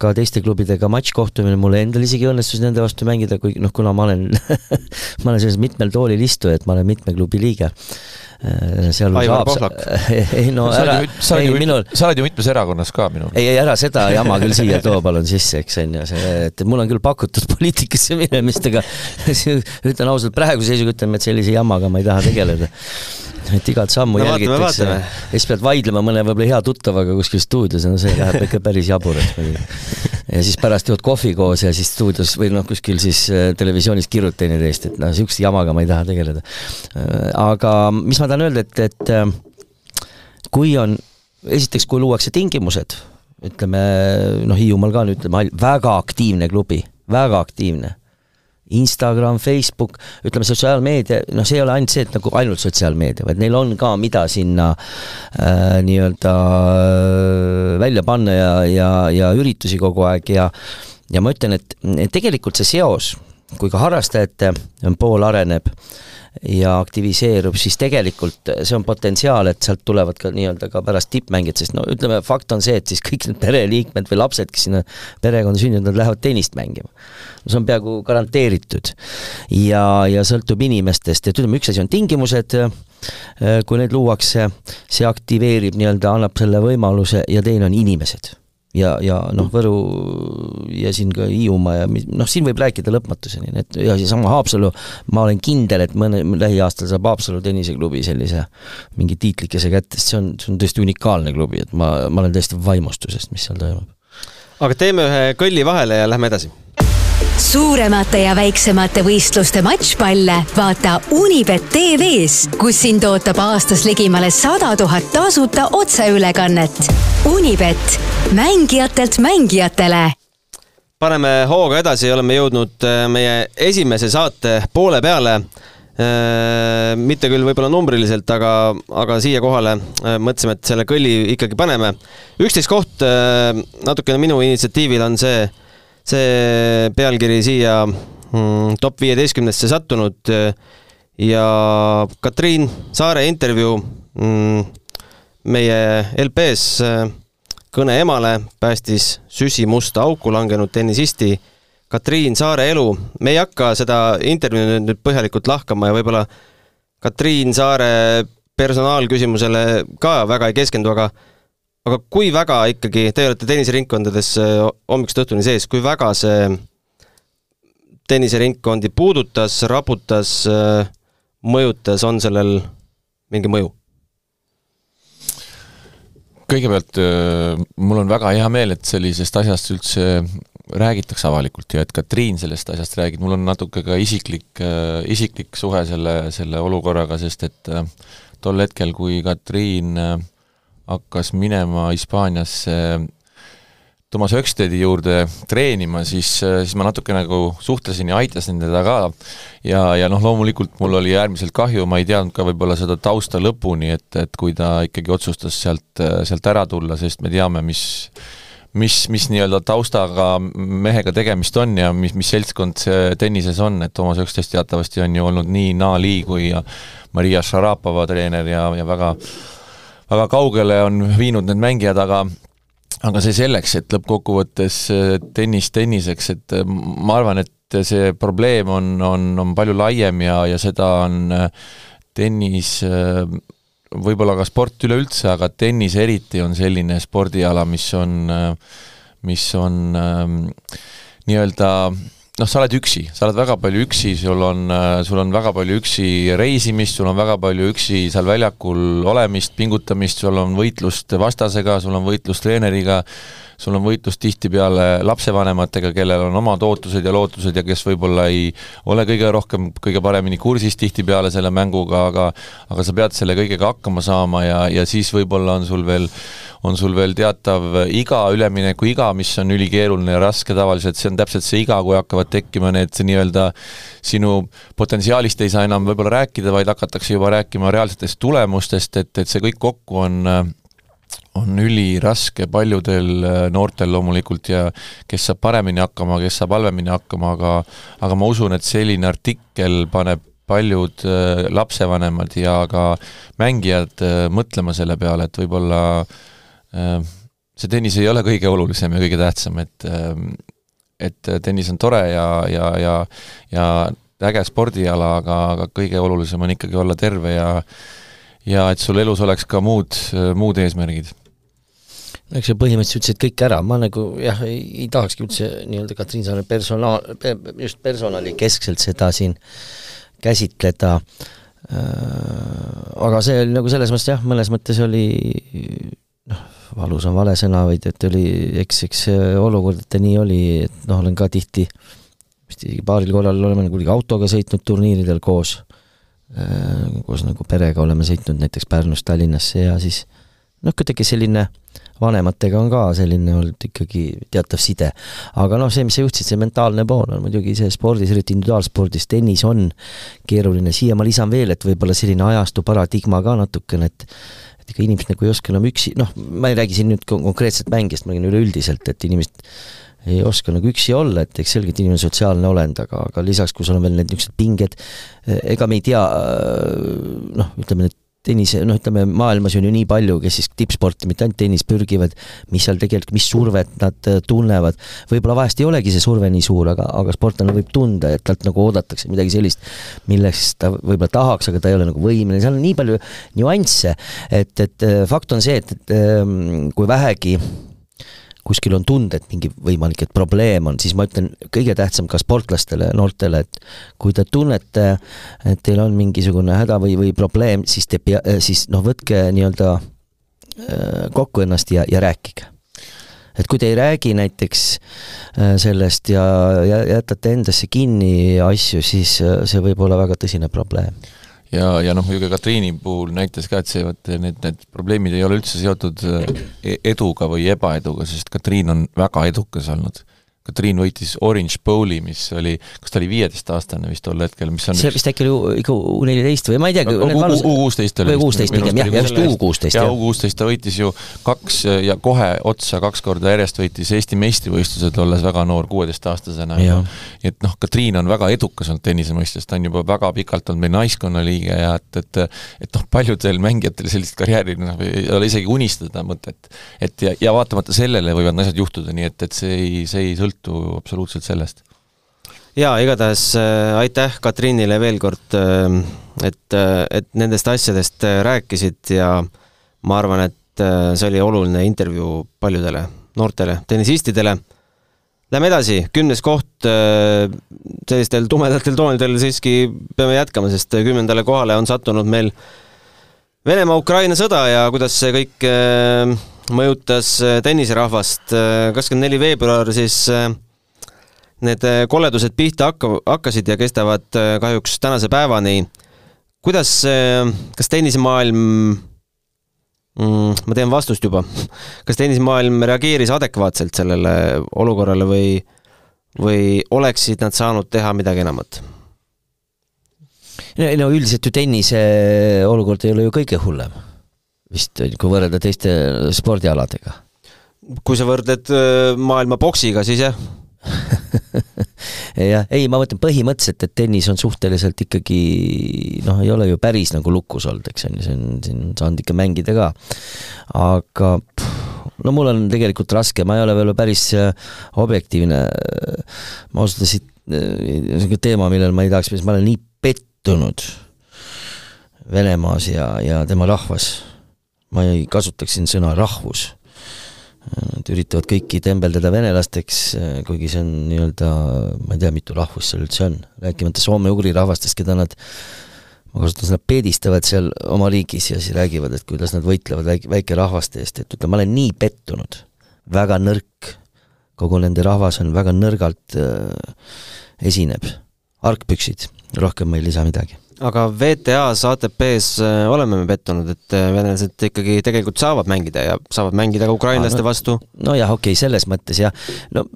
ka teiste klubidega matškohtumine, mul endal isegi õnnestus nende vastu mängida, kui noh, kuna ma olen [laughs] ma olen selles mitmel toolil istuja, et ma olen mitme klubi liige Äh, seal Aivar Pohlak. [laughs] ei no ära, ei minul sa oled ju mitmes erakonnas ka minu ei, ei ära seda jama küll siia too palun sisse, eks on ju, see, et mul on küll pakutud [laughs] poliitikasse minemist, aga [laughs] ütlen ausalt, praeguse seisuga ütleme, et sellise jamaga ma ei taha tegeleda. Et igat sammu no, jälgitakse. ja siis pead vaidlema mõne võib-olla hea tuttavaga kuskil stuudios no see läheb ikka päris jaburaks muidugi ja siis pärast jood kohvi koos ja siis stuudios või noh, kuskil siis äh, televisioonis kirjutad teineteist, et noh, niisuguse jamaga ma ei taha tegeleda. Äh, aga mis ma tahan öelda, et, et äh, kui on, esiteks, kui luuakse tingimused, ütleme noh, Hiiumaal ka nüüd ütleme, väga aktiivne klubi, väga aktiivne Instagram, Facebook, ütleme sotsiaalmeedia, noh, see ei ole ainult see, et nagu ainult sotsiaalmeedia, vaid neil on ka, mida sinna äh, nii-öelda äh, välja panna ja, ja, ja üritusi kogu aeg ja ja ma ütlen, et tegelikult see seos, kui ka harrastajate pool areneb äh,, ja aktiviseerub, siis tegelikult see on potentsiaal, et sealt tulevad ka nii-öelda ka pärast tippmängijad, sest no ütleme, fakt on see, et siis kõik need pereliikmed või lapsed, kes sinna perekonda sündinud, nad lähevad tennist mängima. no see on peaaegu garanteeritud. ja, ja sõltub inimestest, et ütleme, üks asi on tingimused, kui need luuakse, see aktiveerib nii-öelda, annab selle võimaluse ja teine on inimesed ja, ja noh, Võru ja siin ka Hiiumaa ja noh, siin võib rääkida lõpmatuseni, et ja seesama Haapsalu, ma olen kindel, et mõne, lähiaastal saab Haapsalu tenniseklubi sellise mingi tiitlikese kätte, sest see on, see on tõesti unikaalne klubi, et ma, ma olen täiesti vaimustusest, mis seal toimub. aga teeme ühe kõlli vahele ja lähme edasi suuremate ja väiksemate võistluste matšpalle vaata Unibet tv-s, kus sind ootab aastas ligimale sada tuhat tasuta otseülekannet. Unibet, mängijatelt mängijatele. paneme hooga edasi, oleme jõudnud äh, meie esimese saate poole peale. mitte küll võib-olla numbriliselt, aga, aga siia kohale mõtlesime, et selle kõlli ikkagi paneme. üksteist koht natukene minu initsiatiivil on see, see pealkiri siia mm, top viieteistkümnesse sattunud ja Katriin Saare intervjuu mm, meie LP-s kõne emale päästis süsimusta auku langenud tennisisti Katriin Saare elu. me ei hakka seda intervjuud nüüd põhjalikult lahkama ja võib-olla Katriin Saare personaalküsimusele ka väga ei keskendu, aga aga kui väga ikkagi, te olete tenniseringkondades äh, hommikust õhtuni sees, kui väga see tenniseringkondi puudutas, raputas, äh, mõjutas, on sellel mingi mõju? Kõigepealt äh, mul on väga hea meel, et sellisest asjast üldse räägitakse avalikult ja et ka Triin sellest asjast räägib, mul on natuke ka isiklik, äh, isiklik suhe selle, selle olukorraga, sest et äh, tol hetkel, kui Katriin hakkas minema Hispaaniasse Toomas Ökstedi juurde treenima, siis, siis ma natuke nagu suhtlesin ja aitasin teda ka. Ja, ja noh, loomulikult mul oli äärmiselt kahju, ma ei teadnud ka võib-olla seda tausta lõpuni, et, et kui ta ikkagi otsustas sealt, sealt ära tulla, sest me teame, mis mis, mis nii-öelda taustaga mehega tegemist on ja mis, mis seltskond see tennises on, et Toomas Ökstest teatavasti on ju olnud nii Naali kui Maria Šarapova treener ja, ja väga väga kaugele on viinud need mängijad, aga aga see selleks, et lõppkokkuvõttes äh, tennis tenniseks, et äh, ma arvan, et see probleem on, on, on palju laiem ja, ja seda on äh, tennis võib-olla ka sport üleüldse, aga tennis eriti on selline spordiala, mis on, mis on ähm, nii-öelda noh, sa oled üksi, sa oled väga palju üksi, sul on, sul on väga palju üksi reisimist, sul on väga palju üksi seal väljakul olemist, pingutamist, sul on võitlust vastasega, sul on võitlust treeneriga, sul on võitlust tihtipeale lapsevanematega, kellel on omad ootused ja lootused ja kes võib-olla ei ole kõige rohkem, kõige paremini kursis tihtipeale selle mänguga, aga aga sa pead selle kõigega hakkama saama ja, ja siis võib-olla on sul veel on sul veel teatav iga, ülemineku iga, mis on ülikeeruline ja raske tavaliselt, see on täpselt see iga, kui hakkavad tekkima need nii-öelda sinu potentsiaalist ei saa enam võib-olla rääkida, vaid hakatakse juba rääkima reaalsetest tulemustest, et, et see kõik kokku on on üliraske paljudel noortel loomulikult ja kes saab paremini hakkama, kes saab halvemini hakkama, aga aga ma usun, et selline artikkel paneb paljud lapsevanemad ja ka mängijad mõtlema selle peale, et võib-olla äh, Äh, see tennis ei ole kõige olulisem ja kõige tähtsam, et äh, et tennis on tore ja, ja, ja ja äge spordiala, aga, aga kõige olulisem on ikkagi olla terve ja ja et sul elus oleks ka muud, muud eesmärgid. No eks sa põhimõtteliselt ütlesid kõik ära, ma nagu jah, ei, tahakski üldse nii-öelda Katriin Saare personaal, just personalikeskselt seda siin käsitleda. Äh,, aga see oli nagu selles mõttes jah, mõnes mõttes oli noh, valus on vale sõna, vaid et oli, eks, eks see olukord, et ta nii oli, et noh, olen ka tihti, vist isegi paaril korral oleme nagu autoga sõitnud turniiridel koos, äh, koos nagu perega oleme sõitnud näiteks Pärnust Tallinnasse ja siis noh, kuidagi selline vanematega on ka selline olnud ikkagi teatav side. aga noh, see, mis sa juhtisid, see mentaalne pool on muidugi see spordis, eriti individuaalspordis, tennis on keeruline, siia ma lisan veel, et võib-olla selline ajastu paradigma ka natukene, et et ega inimesed nagu ei oska enam üksi, noh, ma ei räägi siin nüüd konkreetselt mängijast, ma räägin üleüldiselt, et inimesed ei oska nagu üksi olla, et eks selgelt inimene on sotsiaalne olend, aga, aga lisaks, kui sul on veel need niisugused pinged, ega me ei tea, noh, ütleme need tennise, noh, ütleme maailmas on ju nii palju, kes siis tippsporti, mitte ainult tennis, pürgivad, mis seal tegelikult, mis survet nad äh, tunnevad. võib-olla vahest ei olegi see surve nii suur, aga, aga sportlane võib tunda, et talt nagu oodatakse midagi sellist, milleks ta võib-olla tahaks, aga ta ei ole nagu võimeline, seal on nii palju nüansse, et, et äh, fakt on see, et, et ähm, kui vähegi kuskil on tunda, et mingi võimalik, et probleem on, siis ma ütlen, kõige tähtsam ka sportlastele, noortele, et kui te tunnete, et teil on mingisugune häda või, või probleem, siis te pea, siis noh, võtke nii-öelda äh, kokku ennast ja, ja rääkige. Et kui te ei räägi näiteks äh, sellest ja jätate endasse kinni asju, siis see võib olla väga tõsine probleem ja, ja noh, muidugi Katriini puhul näitas ka, et see, vot need, need probleemid ei ole üldse seotud e-, eduga või ebaeduga, sest Katriin on väga edukas olnud. Katriin võitis Orange Bowli, mis oli, kas ta oli viieteistaastane vist tol hetkel, mis on see vist äkki oli ikka U neliteist või ma ei tea U kuusteist oli või kuusteist pigem jah, just U kuusteist jah. U kuusteist ta võitis ju kaks ja kohe otsa kaks korda järjest võitis Eesti meistrivõistlused, olles väga noor, kuueteistaastasena. et noh, Katriin on väga edukas olnud tennise mõistes, ta on juba väga pikalt olnud meil naiskonna liige ja et, et et noh, paljudel mängijatel sellist karjääri noh, ei ole isegi unistada mõtet. et ja, ja vaatamata sellele võivad asjad juhtuda, nii et, et see ei, see ei sõltu sõltu absoluutselt sellest. jaa, igatahes äh, aitäh Katriinile veel kord, äh, et, äh, et nendest asjadest rääkisid ja ma arvan, et see oli oluline intervjuu paljudele noortele tennisistidele. Lähme edasi, kümnes koht sellistel tumedatel toonidel siiski peame jätkama, sest kümnendale kohale on sattunud meil Venemaa-Ukraina sõda ja kuidas see kõik mõjutas äh, tenniserahvast. Äh, kakskümmend neli veebruar siis äh, need koledused pihta hakka-, hakkasid ja kestavad kahjuks tänase päevani. kuidas, kas tennisemaailm mm, ma tean vastust juba. kas tennisemaailm reageeris adekvaatselt sellele olukorrale või, või oleksid nad saanud teha midagi enamat? no üldiselt ju tennise olukord ei ole ju kõige hullem vist, kui võrrelda teiste spordialadega. kui sa võrdled äh, maailma poksiga, siis jah [laughs] jah, ei, ma mõtlen põhimõtteliselt, et tennis on suhteliselt ikkagi noh, ei ole ju päris nagu lukus olnud, eks on ju, see on, siin on saanud ikka mängida ka. aga no mul on tegelikult raske, ma ei ole veel päris äh, objektiivne. ma ausalt öeldes, niisugune teema, millel ma ei tahaks, ma olen nii pettunud Venemaas ja, ja tema rahvas ma ei kasutaks siin sõna rahvus. Nad üritavad kõiki tembeldada venelasteks, kuigi see on nii-öelda, ma ei tea, mitu rahvust seal üldse on, rääkimata soome-ugri rahvastest, keda nad ma kasutan sõna peedistavad seal oma riigis ja siis räägivad, et kuidas nad võitlevad väike, väikerahvaste eest, et ütleme, ma olen nii pettunud, väga nõrk, kogu nende rahvas on väga nõrgalt äh, esineb. argpüksid, rohkem ma ei lisa midagi aga WTA-s, ATP-s äh, oleme me pettunud, et äh, venelased ikkagi tegelikult saavad mängida ja saavad mängida ka ukrainlaste no, vastu. nojah, okei okay,, selles mõttes jah, no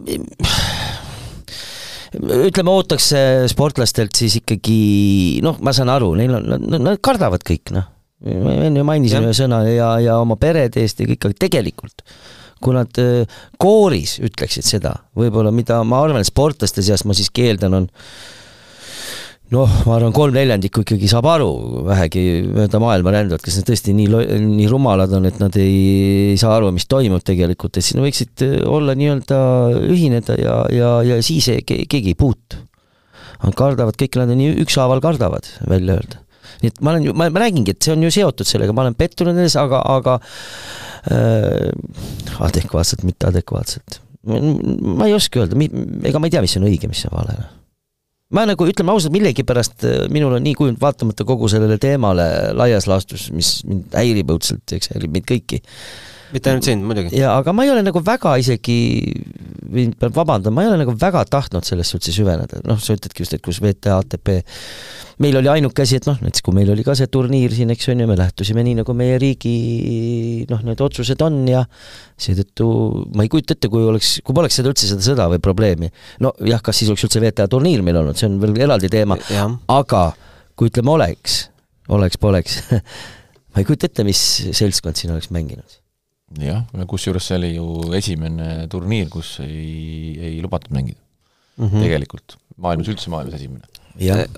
ütleme, ootaks äh, sportlastelt siis ikkagi noh, ma saan aru, neil on, nad kardavad kõik, noh. me enne ju mainisime ühe sõna ja, ja oma perede eest ja kõik, aga tegelikult kui nad kooris ütleksid seda, võib-olla mida ma arvan, et sportlaste seas ma siiski eeldan, on noh, ma arvan, kolm neljandikku ikkagi saab aru, vähegi mööda maailma rändavad, kes nad tõesti nii, nii rumalad on, et nad ei, ei saa aru, mis toimub tegelikult, et siin võiksid äh, olla nii-öelda ühineda ja, ja, ja siis ei, keegi ei puutu. Nad kardavad, kõik nad nii ükshaaval kardavad välja öelda. nii et ma olen ju, ma räägingi, et see on ju seotud sellega, ma olen pettunud nendes, aga, aga äh, adekvaatselt, mitte adekvaatselt. ma ei oska öelda, ega ma ei tea, mis on õige, mis on vale ma nagu ütleme ausalt, millegipärast äh, minul on nii kujunud, vaatamata kogu sellele teemale laias laastus, mis mind häirib õudselt, eks häirib meid kõiki. mitte ainult sind, muidugi. jaa, aga ma ei ole nagu väga isegi, võin, pean vabandama, ma ei ole nagu väga tahtnud sellesse üldse süveneda, noh, sa ütledki just, et kus VTA, ATP meil oli ainuke asi, et noh, näiteks kui meil oli ka see turniir siin, eks on ju, me lähtusime nii, nagu meie riigi noh, need otsused on ja seetõttu ma ei kujuta ette, kui oleks, kui poleks seda üldse seda sõda või probleemi. no jah, kas siis oleks üldse WTA turniir meil olnud, see on veel eraldi teema, aga kui ütleme, oleks, oleks-poleks [laughs] ma ei kujuta ette, mis seltskond siin oleks mänginud jah, kusjuures see oli ju esimene turniir, kus ei, ei lubatud mängida mm. -hmm. tegelikult, maailmas üldse maailmas esimene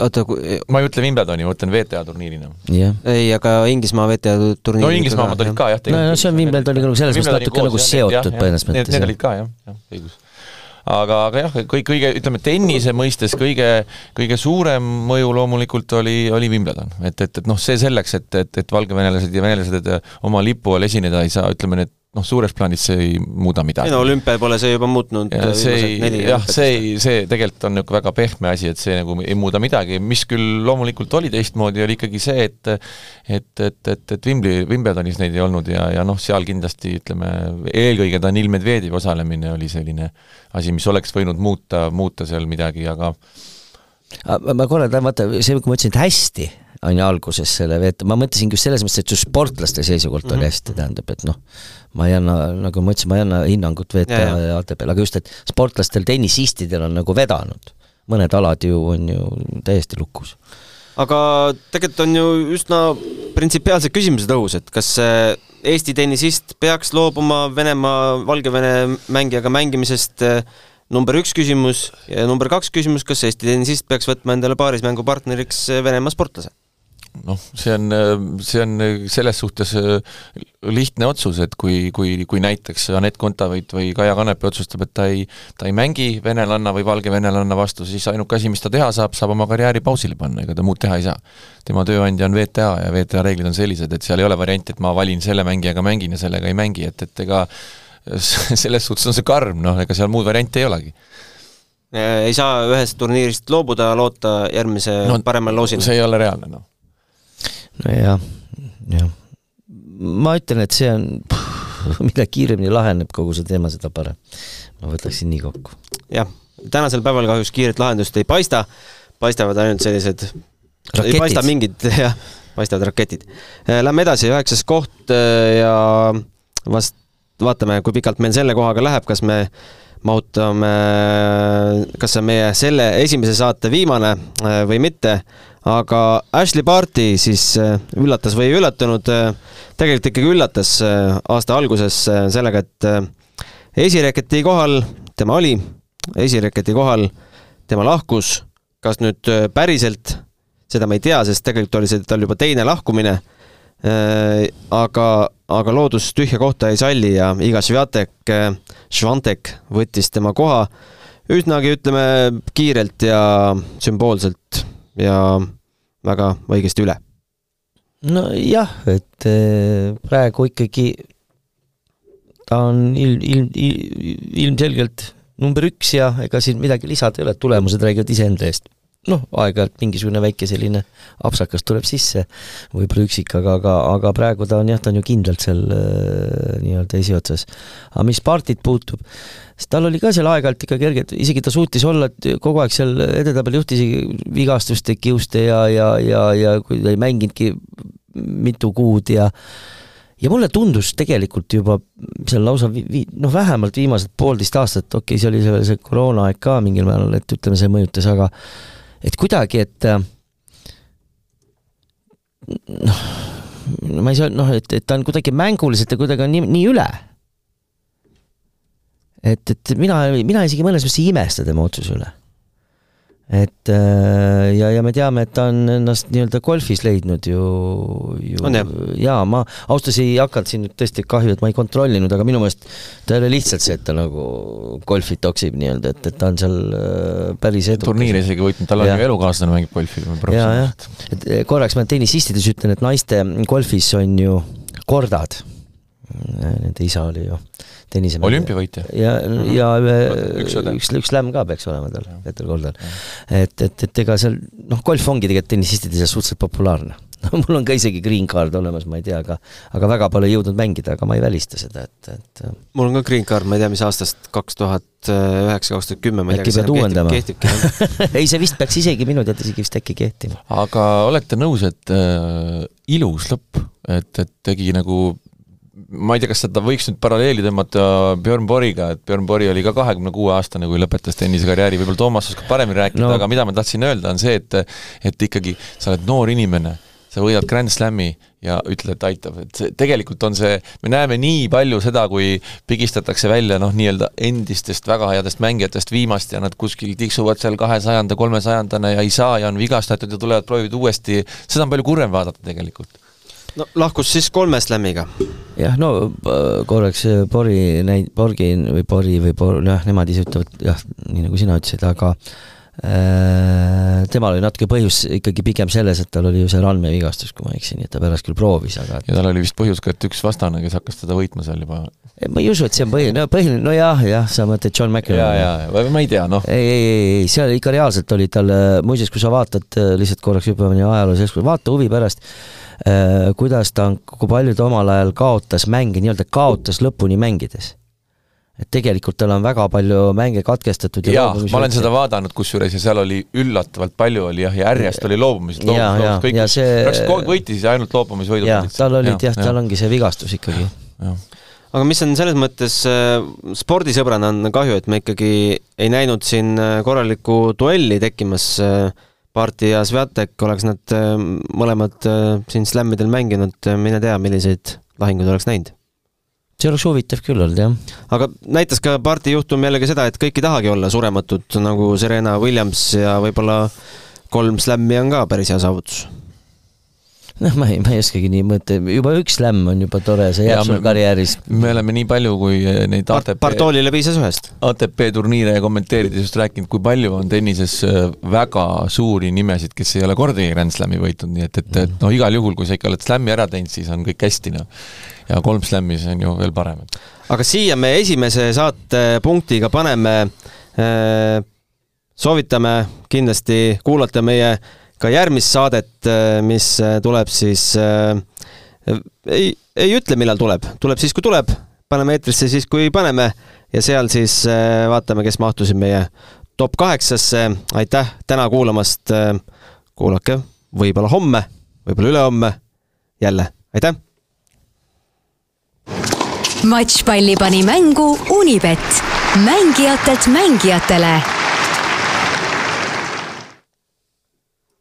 oota, kui eh, ma ei mõtle Wimbledoni, ma mõtlen WTA turniirina. ei, aga Inglismaa WTA turniir no Inglismaa omad olid ka jah. no, no see on Wimbledoniga nagu selles mõttes natuke nagu seotud põhimõtteliselt mõttes. Need olid ka jah, jah, õigus aga, aga jah, kõik kõige, ütleme tennise mõistes kõige, kõige suurem mõju loomulikult oli, oli Wimbledon. et, et, et noh, see selleks, et, et, et valgevenelased ja venelased oma lipu all esineda ei saa, ütleme need noh, suures plaanis see ei muuda midagi. ei no olümpia pole see juba muutnud ja see ei, jah, see ei, see tegelikult on niisugune väga pehme asi, et see nagu ei muuda midagi, mis küll loomulikult oli teistmoodi, oli ikkagi see, et et, et, et, et Wimbli, Wimbledonis neid ei olnud ja, ja noh, seal kindlasti ütleme, eelkõige Danil Medvedjevi osalemine oli selline asi, mis oleks võinud muuta, muuta seal midagi, aga ma korra tahan vaata, see, kui ma ütlesin, et hästi, on ju alguses selle veeta, ma mõtlesingi just selles mõttes, et just sportlaste seisukohalt mm -hmm. oli hästi, tähendab, et noh, ma ei anna, nagu ma ütlesin, ma ei anna hinnangut ja ATP-le, aga just, et sportlastel, tennisistidel on nagu vedanud. mõned alad ju on ju täiesti lukus. aga tegelikult on ju üsna printsipiaalsed küsimused õhus, et kas Eesti tennisist peaks loobuma Venemaa, Valgevene mängijaga mängimisest, number üks küsimus ja number kaks küsimus, kas Eesti tennisist peaks võtma endale paarismängupartneriks Venemaa sportlase? Noh, see on, see on selles suhtes äh, lihtne otsus, et kui, kui, kui näiteks Anett Kontaveit või Kaia Kanepi otsustab, et ta ei, ta ei mängi venelanna või valge venelanna vastu, siis ainuke asi, mis ta teha saab, saab oma karjääri pausile panna, ega ta muud teha ei saa. tema tööandja on VTA ja VTA reeglid on sellised, et seal ei ole varianti, et ma valin selle mängijaga mängin ja sellega ei mängi, et, et ega selles suhtes on see karm, noh, ega seal muud varianti ei olegi. ei saa ühest turniirist loobuda, loota järgmise no, paremale loosile? see ei ole reaalne, noh nojah, jah. ma ütlen, et see on, [laughs] mida kiiremini laheneb kogu see teema, seda parem. ma võtaksin nii kokku. jah, tänasel päeval kahjuks kiiret lahendust ei paista, paistavad ainult sellised, ei paista mingid, [laughs] jah, paistavad raketid. Lähme edasi, üheksas koht ja vast vaatame, kui pikalt meil selle kohaga läheb, kas me mahutame, kas see on meie selle esimese saate viimane või mitte aga Ashley Barti siis üllatas või ei üllatunud, tegelikult ikkagi üllatas aasta alguses sellega, et esireketi kohal tema oli, esireketi kohal tema lahkus, kas nüüd päriselt, seda me ei tea, sest tegelikult oli see tal juba teine lahkumine, aga, aga loodus tühja kohta ei salli ja Iga Sviatek, Švantek võttis tema koha üsnagi, ütleme, kiirelt ja sümboolselt ja väga õigesti üle. nojah, et praegu ikkagi ta on ilm, ilm, ilm, ilmselgelt number üks ja ega siin midagi lisada ei ole, tulemused räägivad iseenda eest. Noh, aeg-ajalt mingisugune väike selline apsakas tuleb sisse, võib-olla üksik, aga, aga, aga praegu ta on jah, ta on ju kindlalt seal äh, nii-öelda esiotsas. aga mis Partit puutub, siis tal oli ka seal aeg-ajalt ikka kergelt, isegi ta suutis olla kogu aeg seal edetabeli juht, isegi vigastuste, kiuste ja, ja, ja, ja kui ta ei mänginudki mitu kuud ja ja mulle tundus tegelikult juba seal lausa vi-, noh, vähemalt viimased poolteist aastat, okei okay,, see oli see, see koroonaaeg ka mingil määral, et ütleme, see mõjutas, aga et kuidagi, et noh, ma ei saa, noh, et, et ta on kuidagi mänguliselt ja kuidagi on nii, nii üle. et, et mina, mina isegi mõnes mõttes ei imesta tema otsuse üle et ja, ja me teame, et ta on ennast nii-öelda golfis leidnud ju, ju on jah? jaa, ma ausalt öeldes ei hakanud siin nüüd tõesti kahju, et ma ei kontrollinud, aga minu meelest ta ei ole lihtsalt see, et ta nagu golfi toksib nii-öelda, et, et ta on seal äh, päris edukas. turniiri isegi võitnud, tal on ju elukaaslane mängib golfi professionaalselt. et korraks ma tennisistides ütlen, et naiste golfis on ju kordad, nende isa oli ju tennisemängija. olümpiavõitja. ja, ja ühe, üks, üks, üks lämm ka peaks olema tal, Peeter Kordal. et, et, et ega seal, noh, golf ongi tegelikult tennisistide seas suhteliselt populaarne. [laughs] no mul on ka isegi green card olemas, ma ei tea, aga aga väga pole jõudnud mängida, aga ma ei välista seda, et, et mul on ka green card, ma ei tea, mis aastast, kaks tuhat üheksa, kaks tuhat kümme, ma ei tea, kas see uuendama? kehtibki [laughs] ei, see vist peaks isegi minu teada isegi vist äkki kehtima. aga olete nõus, et äh, ilus lõpp, et, et tegi nagu ma ei tea, kas seda võiks nüüd paralleeli tõmmata Björn Borgiga, et Björn Borg oli ka kahekümne kuue aastane, kui lõpetas tennisekarjääri, võib-olla Toomas oskab paremini rääkida no., aga mida ma tahtsin öelda, on see, et et ikkagi sa oled noor inimene, sa võidad Grand Slami ja ütled, et aitab, et see, tegelikult on see, me näeme nii palju seda, kui pigistatakse välja noh, nii-öelda endistest väga headest mängijatest viimast ja nad kuskil tiksuvad seal kahesajanda, kolmesajandana ja ei saa ja on vigastatud ja tulevad, proovivad uuesti, seda on palju kurvem vaadata tegelikult no lahkus siis kolme slam'iga. jah, no korraks Bori näid-, Borgi või Bori või Bor-, jah, nemad ise ütlevad jah, nii nagu sina ütlesid, aga äh, temal oli natuke põhjus ikkagi pigem selles, et tal oli ju see randmevigastus, kui ma ei eksi, nii et ta pärast küll proovis, aga ja tal oli vist põhjus ka, et üks vastane, kes hakkas teda võitma seal juba ma ei usu, et see on põhiline, no põhiline, no jah, sa mõtled John McEnroe. jaa, jaa, ma ei tea, noh. ei, ei, ei, ei, seal ikka reaalselt oli tal, muuseas, kui sa vaatad, lihtsalt korraks hüppame nii ajaloos, vaata huvi pärast äh,, kuidas ta on, kui palju ta omal ajal kaotas mänge, nii-öelda kaotas lõpuni mängides. et tegelikult tal on väga palju mänge katkestatud ja jaa, ma olen seda vaadanud kusjuures ja seal oli üllatavalt palju oli jah, ja järjest oli loobumised, loobumised, kõik, see... praktiliselt kogu aeg võitis ja ainult loobumisvõidud jaa, tal olid jah ja,, tal ongi see vigastus ikkagi. aga mis on selles mõttes äh, spordisõbrana on kahju, et me ikkagi ei näinud siin äh, korralikku duelli tekkimas äh, Parti ja Sviatek, oleks nad mõlemad siin slämmidel mänginud, mine tea, milliseid lahinguid oleks näinud see oleks huvitav küll olnud, jah. aga näitas ka parti juhtum jällegi seda, et kõik ei tahagi olla surematud, nagu Serena Williams ja võib-olla kolm slämmi on ka päris hea saavutus noh, [laughs] ma ei, ma ei oskagi nii mõelda, juba üks slämm on juba tore, see jääb sul karjääris. me oleme nii palju, kui neid ATP Bartolile piisas ühest. ATP turniire kommenteerides just rääkinud, kui palju on tennises äh, väga suuri nimesid, kes ei ole kordagi Grand Slami võitnud, nii et, et, et noh, igal juhul, kui sa ikka oled slämmi ära teinud, siis on kõik hästi, noh ja kolm slam'i, see on ju veel parem. aga siia me esimese saatepunktiga paneme äh,, soovitame kindlasti kuulata meie ka järgmist saadet, äh, mis äh, tuleb siis äh,, ei, ei ütle, millal tuleb, tuleb siis, kui tuleb, paneme eetrisse siis, kui paneme. Ja seal siis äh, vaatame, kes mahtusid meie top kaheksasse, aitäh täna kuulamast, äh, kuulake võib-olla homme, võib-olla ülehomme jälle, aitäh! matšpalli pani mängu Unibet, mängijatelt mängijatele